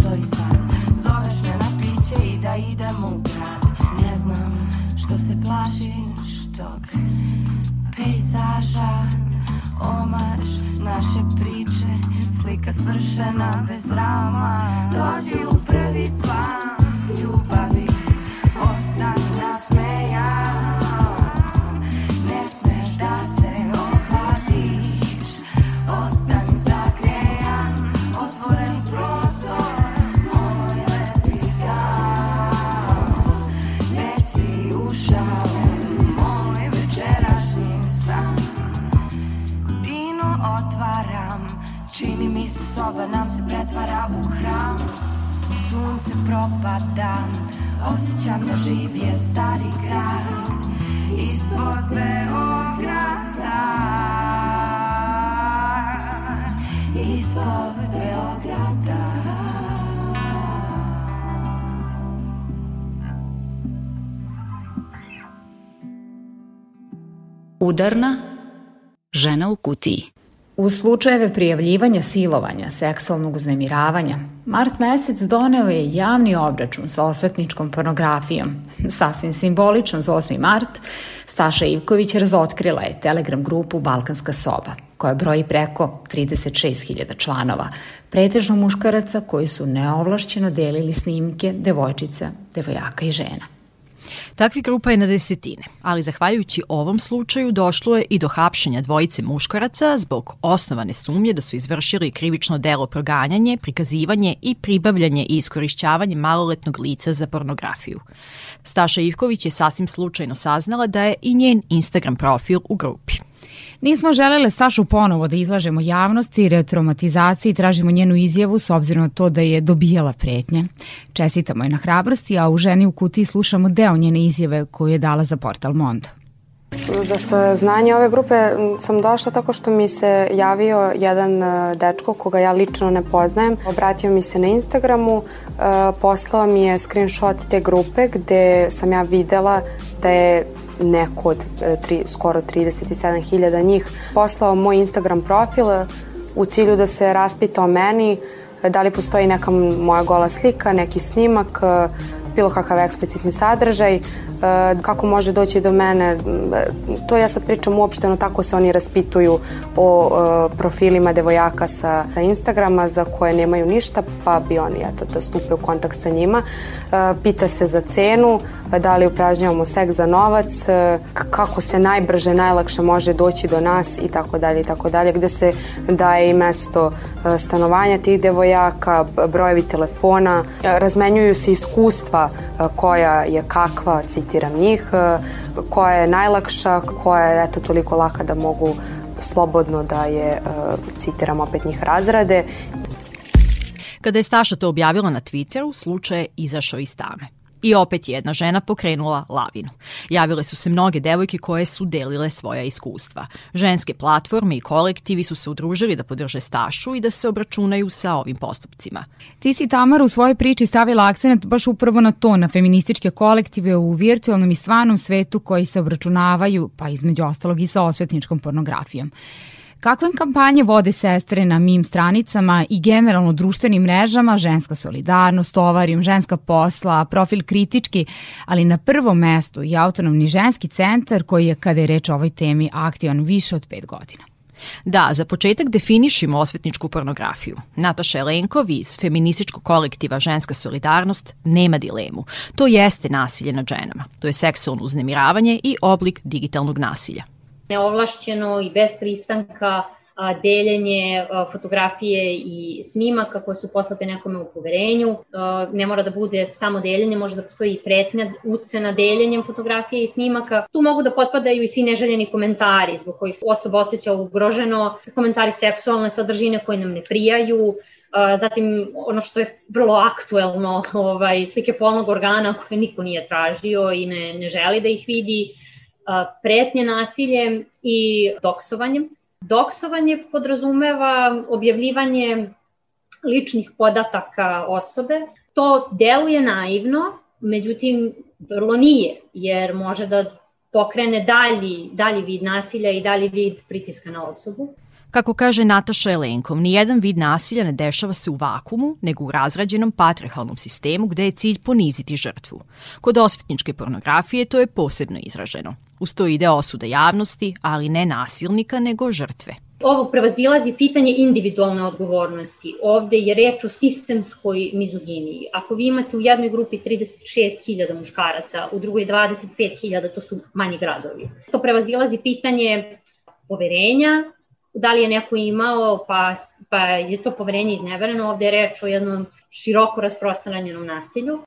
misliš to i sad. Zoveš me na piće i da idemo u grad. Ne znam što se plašiš tog pejzaža. Omaš naše priče Slika svršena bez rama Dođi u prvi plan ljubavi pretvara u hram. Sunce propada Osjećam da živ je stari grad. Ispod Beograda. Ispod Beograda. Udarna žena u kutiji. U slučajeve prijavljivanja silovanja, seksualnog uznemiravanja, mart mesec doneo je javni obračun sa osvetničkom pornografijom. Sasvim simbolično za 8. mart, Staša Ivković razotkrila je Telegram grupu Balkanska soba, koja broji preko 36.000 članova, pretežno muškaraca koji su neovlašćeno delili snimke devojčica, devojaka i žena. Takvi grupa je na desetine, ali zahvaljujući ovom slučaju došlo je i do hapšenja dvojice muškaraca zbog osnovane sumnje da su izvršili krivično delo proganjanje, prikazivanje i pribavljanje i iskorišćavanje maloletnog lica za pornografiju. Staša Ivković je sasvim slučajno saznala da je i njen Instagram profil u grupi. Nismo želele Stašu ponovo da izlažemo javnosti, retraumatizaciji, tražimo njenu izjavu s obzirom na to da je dobijala pretnje. Čestitamo je na hrabrosti, a u ženi u kutiji slušamo deo njene izjave koju je dala za portal Mondo. Za saznanje ove grupe sam došla tako što mi se javio jedan e, dečko koga ja lično ne poznajem. Obratio mi se na Instagramu, e, poslao mi je screenshot te grupe gde sam ja videla da je neko od e, tri, skoro 37.000 njih poslao moj Instagram profil u cilju da se raspita o meni, da li postoji neka moja gola slika, neki snimak, bilo kakav eksplicitni sadržaj, kako može doći do mene. To ja sad pričam uopšteno, tako se oni raspituju o profilima devojaka sa, sa Instagrama za koje nemaju ništa, pa bi oni eto, da stupe u kontakt sa njima. Pita se za cenu, da li upražnjavamo seks za novac, kako se najbrže, najlakše može doći do nas i tako dalje i tako dalje, gde se daje i mesto stanovanja tih devojaka, brojevi telefona, razmenjuju se iskustva koja je kakva, citiram njih, koja je najlakša, koja je eto toliko laka da mogu slobodno da je, citiram opet njih, razrade. Kada je Staša to objavila na Twitteru, slučaj je izašao iz tame. I opet jedna žena pokrenula lavinu. Javile su se mnoge devojke koje su delile svoja iskustva. Ženske platforme i kolektivi su se udružili da podrže Stašu i da se obračunaju sa ovim postupcima. Ti si Tamara u svojoj priči stavila akcent baš upravo na to, na feminističke kolektive u virtualnom i stvarnom svetu koji se obračunavaju, pa između ostalog i sa osvetničkom pornografijom. Kakve kampanje vode sestre na mim stranicama i generalno društvenim mrežama, ženska solidarnost, tovarijum, ženska posla, profil kritički, ali na prvom mestu i autonomni ženski centar koji je, kada je reč o ovoj temi, aktivan više od pet godina. Da, za početak definišimo osvetničku pornografiju. Nataša Elenkov iz feminističkog kolektiva Ženska solidarnost nema dilemu. To jeste nasilje nad ženama. To je seksualno uznemiravanje i oblik digitalnog nasilja neovlašćeno i bez pristanka deljenje fotografije i snimaka koje su poslate nekome u poverenju. Ne mora da bude samo deljenje, može da postoji i pretnja ucena deljenjem fotografije i snimaka. Tu mogu da potpadaju i svi neželjeni komentari zbog kojih osoba osjeća ugroženo, komentari seksualne sadržine koje nam ne prijaju, zatim ono što je vrlo aktuelno, ovaj, slike polnog organa koje niko nije tražio i ne, ne želi da ih vidi, pretnje nasiljem i doksovanjem. Doksovanje podrazumeva objavljivanje ličnih podataka osobe. To deluje naivno, međutim vrlo nije, jer može da pokrene dalji, dalji vid nasilja i dalji vid pritiska na osobu. Kako kaže Nataša Elenkov, nijedan vid nasilja ne dešava se u vakumu, nego u razrađenom patrihalnom sistemu gde je cilj poniziti žrtvu. Kod osvetničke pornografije to je posebno izraženo. Uz to ide osuda javnosti, ali ne nasilnika, nego žrtve. Ovo prevazilazi pitanje individualne odgovornosti. Ovde je reč o sistemskoj mizoginiji. Ako vi imate u jednoj grupi 36.000 muškaraca, u drugoj 25.000, to su manji gradovi. To prevazilazi pitanje poverenja, da li je neko imao, pa, pa je to poverenje iznevereno. Ovde je reč o jednom široko rasprostranjenom nasilju.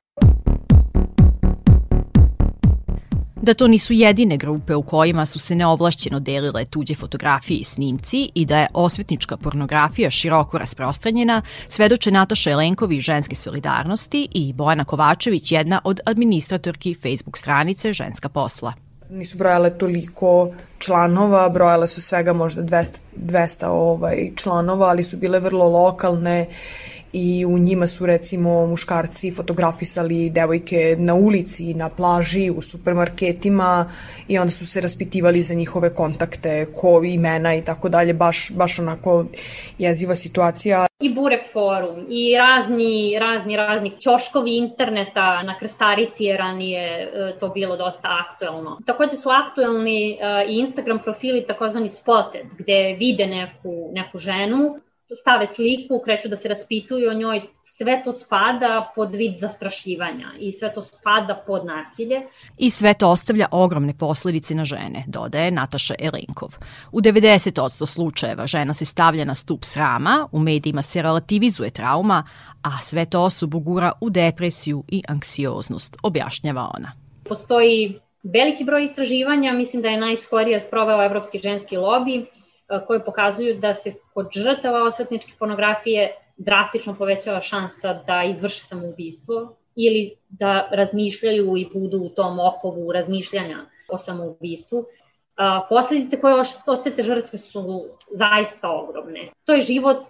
da to nisu jedine grupe u kojima su se neovlašćeno delile tuđe fotografije i snimci i da je osvetnička pornografija široko rasprostranjena, svedoče Nataša Jelenkovi Ženske solidarnosti i Bojana Kovačević, jedna od administratorki Facebook stranice Ženska posla nisu brojale toliko članova, brojale su svega možda 200, 200 ovaj, članova, ali su bile vrlo lokalne i u njima su recimo muškarci fotografisali devojke na ulici, na plaži, u supermarketima i onda su se raspitivali za njihove kontakte, ko imena i tako dalje, baš, baš onako jeziva situacija. I Burek forum i razni, razni, razni ćoškovi interneta na Krstarici je ranije e, to bilo dosta aktuelno. Takođe su aktuelni e, i Instagram profili takozvani spotted, gde vide neku, neku ženu stave sliku, kreću da se raspituju o njoj, sve to spada pod vid zastrašivanja i sve to spada pod nasilje. I sve to ostavlja ogromne posledice na žene, dodaje Nataša Elenkov. U 90% slučajeva žena se stavlja na stup srama, u medijima se relativizuje trauma, a sve to osobu gura u depresiju i anksioznost, objašnjava ona. Postoji Veliki broj istraživanja, mislim da je najskorije proveo Evropski ženski lobi, koje pokazuju da se kod žrtava osvetničke pornografije drastično povećava šansa da izvrše samoubistvo ili da razmišljaju i budu u tom okovu razmišljanja o samoubistvu. A, posledice koje osjete žrtve su zaista ogromne. To je život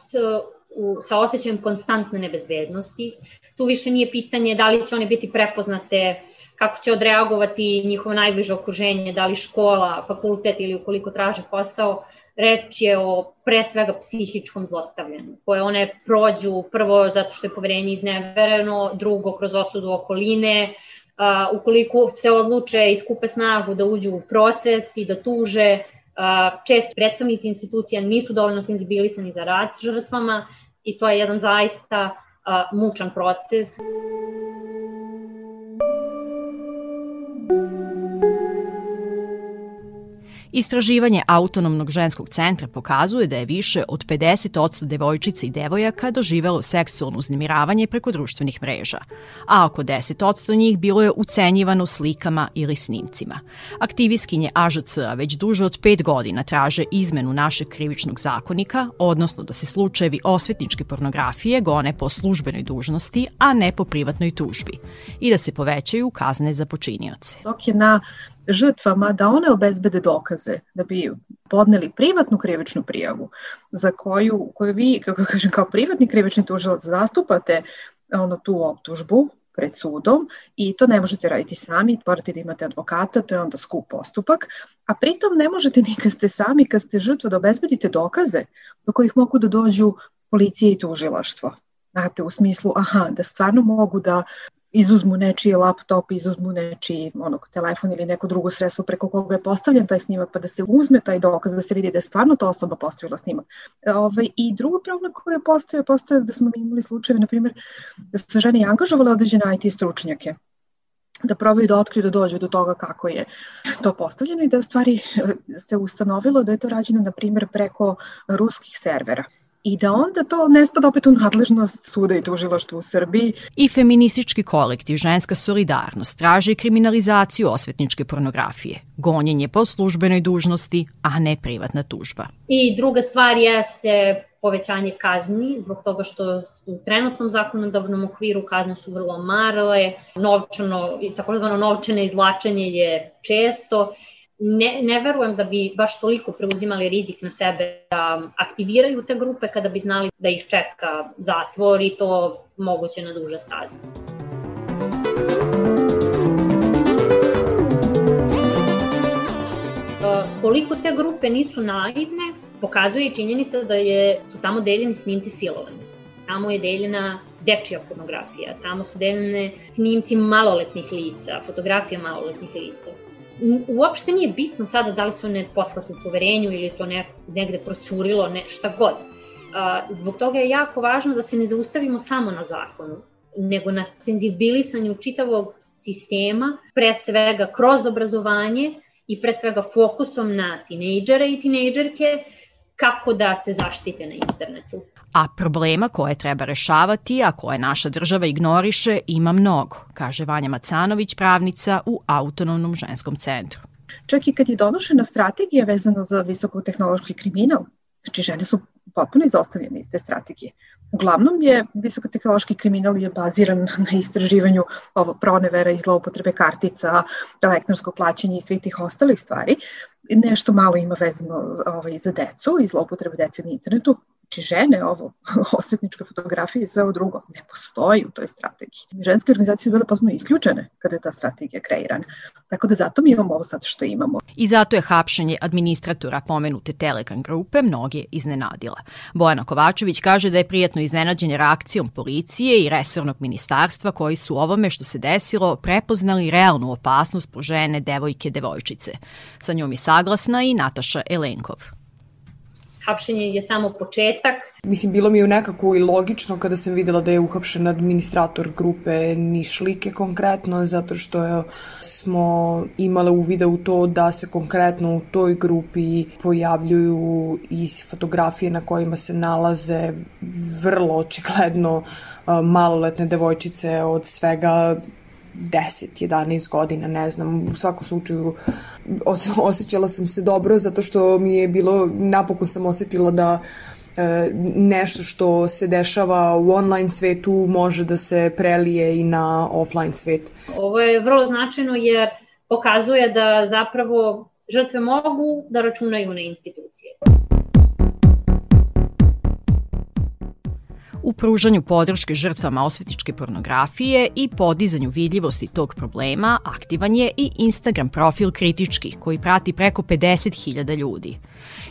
u, sa osjećajem konstantne nebezbednosti. Tu više nije pitanje da li će one biti prepoznate, kako će odreagovati njihovo najbliže okruženje, da li škola, fakultet ili ukoliko traže posao, reč je o pre svega psihičkom zlostavljanju, koje one prođu prvo zato što je poverenje iznevereno, drugo kroz osudu okoline, a, ukoliko se odluče i skupe snagu da uđu u proces i da tuže, a, često predstavnici institucija nisu dovoljno senzibilisani za rad s žrtvama i to je jedan zaista a, mučan proces. Istraživanje Autonomnog ženskog centra pokazuje da je više od 50% devojčica i devojaka doživelo seksualno uznemiravanje preko društvenih mreža, a oko 10% njih bilo je ucenjivano slikama ili snimcima. Aktivistkinje AŽC već duže od 5 godina traže izmenu našeg krivičnog zakonika, odnosno da se slučajevi osvetničke pornografije gone po službenoj dužnosti, a ne po privatnoj tužbi, i da se povećaju kazne za počinioce. Dok je na žrtvama da one obezbede dokaze da bi podneli privatnu krivičnu prijavu za koju, koju vi, kako kažem, kao privatni krivični tužilac zastupate ono, tu optužbu pred sudom i to ne možete raditi sami, morate da imate advokata, to je onda skup postupak, a pritom ne možete ni kad ste sami, kad ste žrtva da obezbedite dokaze do kojih mogu da dođu policije i tužilaštvo. Znate, u smislu, aha, da stvarno mogu da izuzmu nečiji laptop, izuzmu nečiji onog, telefon ili neko drugo sredstvo preko koga je postavljen taj snimak, pa da se uzme taj dokaz, da se vidi da je stvarno ta osoba postavila snimak. Ove, ovaj, I drugo problem koje postoje, postoje da smo imali slučaje, na primjer, da su žene i angažovale određene IT stručnjake da probaju da otkriju da dođu do toga kako je to postavljeno i da u stvari se ustanovilo da je to rađeno na primjer preko ruskih servera i da onda to ne spada opet u nadležnost suda i tužilaštva u Srbiji. I feministički kolektiv Ženska solidarnost traži kriminalizaciju osvetničke pornografije, gonjenje po službenoj dužnosti, a ne privatna tužba. I druga stvar jeste povećanje kazni, zbog toga što u trenutnom zakonodavnom okviru kazne su vrlo marale, novčano, takozvano novčane izvlačenje je često ne, ne verujem da bi baš toliko preuzimali rizik na sebe da aktiviraju te grupe kada bi znali da ih čeka zatvor i to moguće na duže staze. E, koliko te grupe nisu naivne, pokazuje i činjenica da je, su tamo deljeni snimci silovanja. Tamo je deljena dečija pornografija, tamo su deljene snimci maloletnih lica, fotografije maloletnih lica uopšte nije bitno sada da li su one poslate u poverenju ili to ne, negde procurilo, ne, šta god. Zbog toga je jako važno da se ne zaustavimo samo na zakonu, nego na senzibilisanju čitavog sistema, pre svega kroz obrazovanje i pre svega fokusom na tinejdžere i tinejdžerke, kako da se zaštite na internetu a problema koje treba rešavati, a koje naša država ignoriše, ima mnogo, kaže Vanja Macanović, pravnica u Autonomnom ženskom centru. Čak i kad je donošena strategija vezana za visokotehnološki kriminal, znači žene su potpuno izostavljene iz te strategije. Uglavnom je visokotehnološki kriminal je baziran na istraživanju ovo pronevera i zloupotrebe kartica, elektronskog plaćanja i svih tih ostalih stvari. Nešto malo ima vezano ovaj, za decu i zloupotrebe dece na internetu, Znači žene, ovo, osvetničke fotografije i sve ovo drugo, ne postoji u toj strategiji. Ženske organizacije su bile potpuno isključene kada je ta strategija kreirana. Tako da zato mi imamo ovo sad što imamo. I zato je hapšenje administratora pomenute Telegram grupe mnoge iznenadila. Bojana Kovačević kaže da je prijatno iznenađenje reakcijom policije i resornog ministarstva koji su ovome što se desilo prepoznali realnu opasnost po žene, devojke, devojčice. Sa njom je saglasna i Nataša Elenkov hapšenje je samo početak. Mislim, bilo mi je nekako i logično kada sam videla da je uhapšen administrator grupe Nišlike konkretno, zato što smo imale uvida u to da se konkretno u toj grupi pojavljuju i fotografije na kojima se nalaze vrlo očigledno maloletne devojčice od svega 10-11 godina, ne znam, u svakom slučaju osjećala sam se dobro zato što mi je bilo, napokon sam osetila da e, nešto što se dešava u online svetu može da se prelije i na offline svet. Ovo je vrlo značajno jer pokazuje da zapravo žrtve mogu da računaju na institucije. U pružanju podrške žrtvama osvetničke pornografije i podizanju vidljivosti tog problema aktivan je i Instagram profil Kritički, koji prati preko 50.000 ljudi.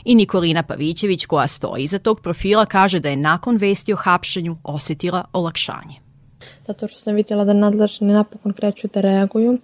I Nikolina Pavićević, koja stoji iza tog profila, kaže da je nakon vesti o hapšenju osetila olakšanje. Zato što sam vidjela da nadležni napokon kreću da reaguju.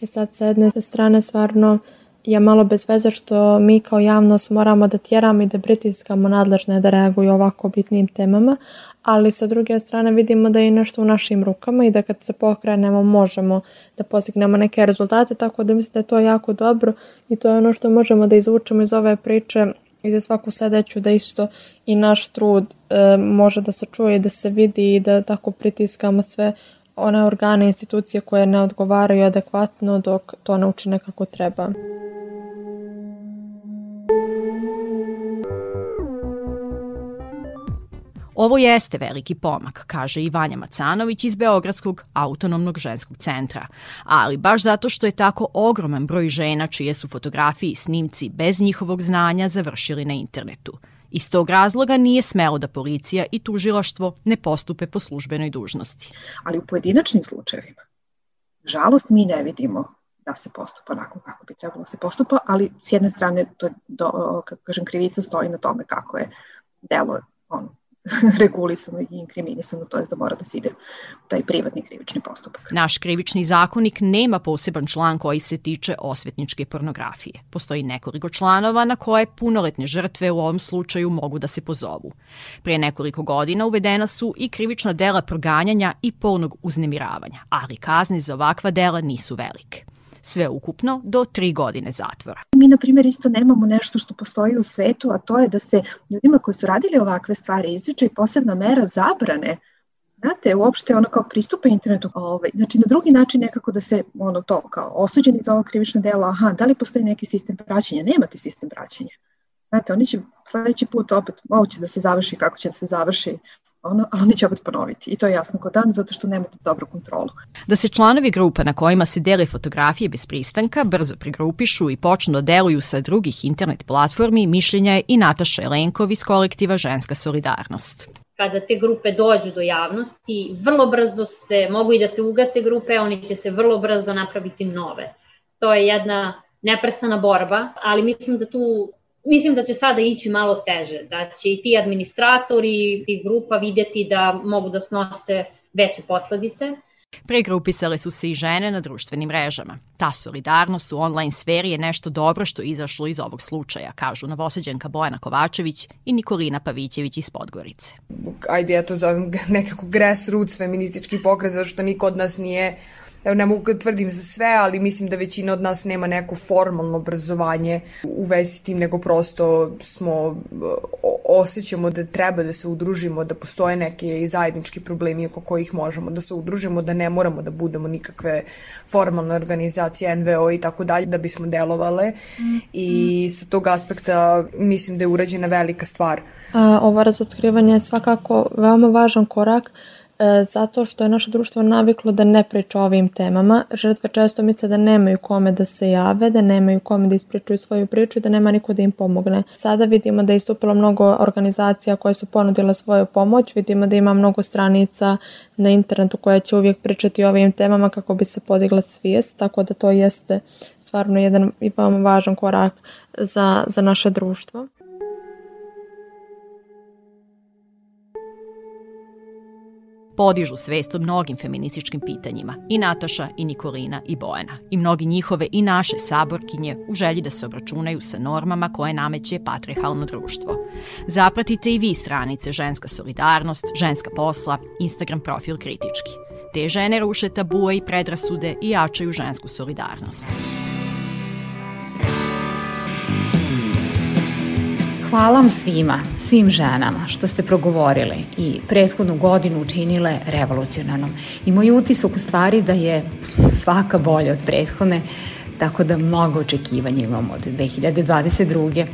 I sad sa jedne strane stvarno je malo bez veze što mi kao javnost moramo da tjeramo i da pritiskamo nadležne da reaguju ovako bitnim temama, ali sa druge strane vidimo da je nešto u našim rukama i da kad se pokrenemo možemo da postignemo neke rezultate, tako da mislim da je to jako dobro i to je ono što možemo da izvučemo iz ove priče i za svaku sledeću da isto i naš trud e, može da se čuje da se vidi i da tako pritiskamo sve one organe i institucije koje ne odgovaraju adekvatno dok to ne učine kako treba. Ovo jeste veliki pomak, kaže i Vanja Macanović iz Beogradskog autonomnog ženskog centra. Ali baš zato što je tako ogroman broj žena čije su fotografije i snimci bez njihovog znanja završili na internetu. Iz tog razloga nije smelo da policija i tužilaštvo ne postupe po službenoj dužnosti. Ali u pojedinačnim slučajevima, žalost, mi ne vidimo da se postupa onako kako bi trebalo da se postupa, ali s jedne strane, to, do, kako kažem, krivica stoji na tome kako je delo ono, regulisano i inkriminisano, to je da mora da se ide u taj privatni krivični postupak. Naš krivični zakonik nema poseban član koji se tiče osvetničke pornografije. Postoji nekoliko članova na koje punoletne žrtve u ovom slučaju mogu da se pozovu. Pre nekoliko godina uvedena su i krivična dela proganjanja i polnog uznemiravanja, ali kazne za ovakva dela nisu velike sve ukupno do tri godine zatvora. Mi, na primjer, isto nemamo nešto što postoji u svetu, a to je da se ljudima koji su radili ovakve stvari izriče i posebna mera zabrane Znate, uopšte ono kao pristupa internetu, ovaj, znači na drugi način nekako da se ono to kao osuđeni za ovo krivično delo, aha, da li postoji neki sistem praćenja? Nema ti sistem praćenja. Znate, oni će sledeći put opet, ovo će da se završi kako će da se završi, ono, a oni će opet ponoviti. I to je jasno kod dan, zato što nemate dobru kontrolu. Da se članovi grupa na kojima se dele fotografije bez pristanka brzo prigrupišu i počnu da deluju sa drugih internet platformi, mišljenja je i Nataša Elenkov iz kolektiva Ženska solidarnost kada te grupe dođu do javnosti, vrlo brzo se, mogu i da se ugase grupe, oni će se vrlo brzo napraviti nove. To je jedna neprestana borba, ali mislim da tu Mislim da će sada ići malo teže, da će i ti administratori i grupa vidjeti da mogu da snose veće posledice. Pregrupisale su se i žene na društvenim mrežama. Ta solidarnost u online sferi je nešto dobro što je izašlo iz ovog slučaja, kažu novoseđenka Bojana Kovačević i Nikolina Pavićević iz Podgorice. Ajde, ja to zovem nekako grassroots feministički pokret, zato što niko od nas nije evo ne mogu da tvrdim za sve, ali mislim da većina od nas nema neko formalno obrazovanje u vezi s tim, nego prosto smo, osjećamo da treba da se udružimo, da postoje neke zajednički problemi oko kojih možemo da se udružimo, da ne moramo da budemo nikakve formalne organizacije, NVO i tako dalje, da bismo delovale mm. i sa tog aspekta mislim da je urađena velika stvar. A, ovo razotkrivanje je svakako veoma važan korak zato što je naše društvo naviklo da ne priča o ovim temama. Žrtve često misle da nemaju kome da se jave, da nemaju kome da ispričaju svoju priču i da nema niko da im pomogne. Sada vidimo da je istupilo mnogo organizacija koje su ponudile svoju pomoć, vidimo da ima mnogo stranica na internetu koje će uvijek pričati o ovim temama kako bi se podigla svijest, tako da to jeste stvarno jedan veoma važan korak za, za naše društvo. Podižu svest o mnogim feminističkim pitanjima, i Nataša, i Nikolina, i Bojana, i mnogi njihove i naše saborkinje u želji da se obračunaju sa normama koje nameće patrihalno društvo. Zapratite i vi stranice Ženska solidarnost, Ženska posla, Instagram profil kritički. Te žene ruše tabue i predrasude i jačaju žensku solidarnost. Hvala vam svima, svim ženama što ste progovorili i prethodnu godinu učinile revolucionarnom. I moj utisak u stvari da je svaka bolja od prethodne, tako da mnogo očekivanja imamo od 2022.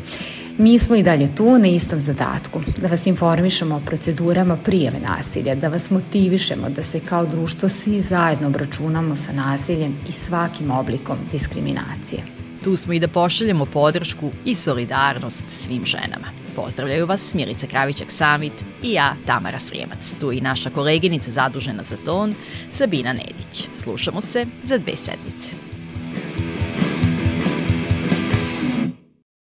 Mi smo i dalje tu na istom zadatku, da vas informišemo o procedurama prijave nasilja, da vas motivišemo da se kao društvo svi zajedno obračunamo sa nasiljem i svakim oblikom diskriminacije. Tu smo i da pošaljemo podršku i solidarnost svim ženama. Pozdravljaju vas Mirica Kravićak Samit i ja, Tamara Srijemac. Tu i naša koleginica zadužena za ton, Sabina Nedić. Slušamo se za dve sedmice.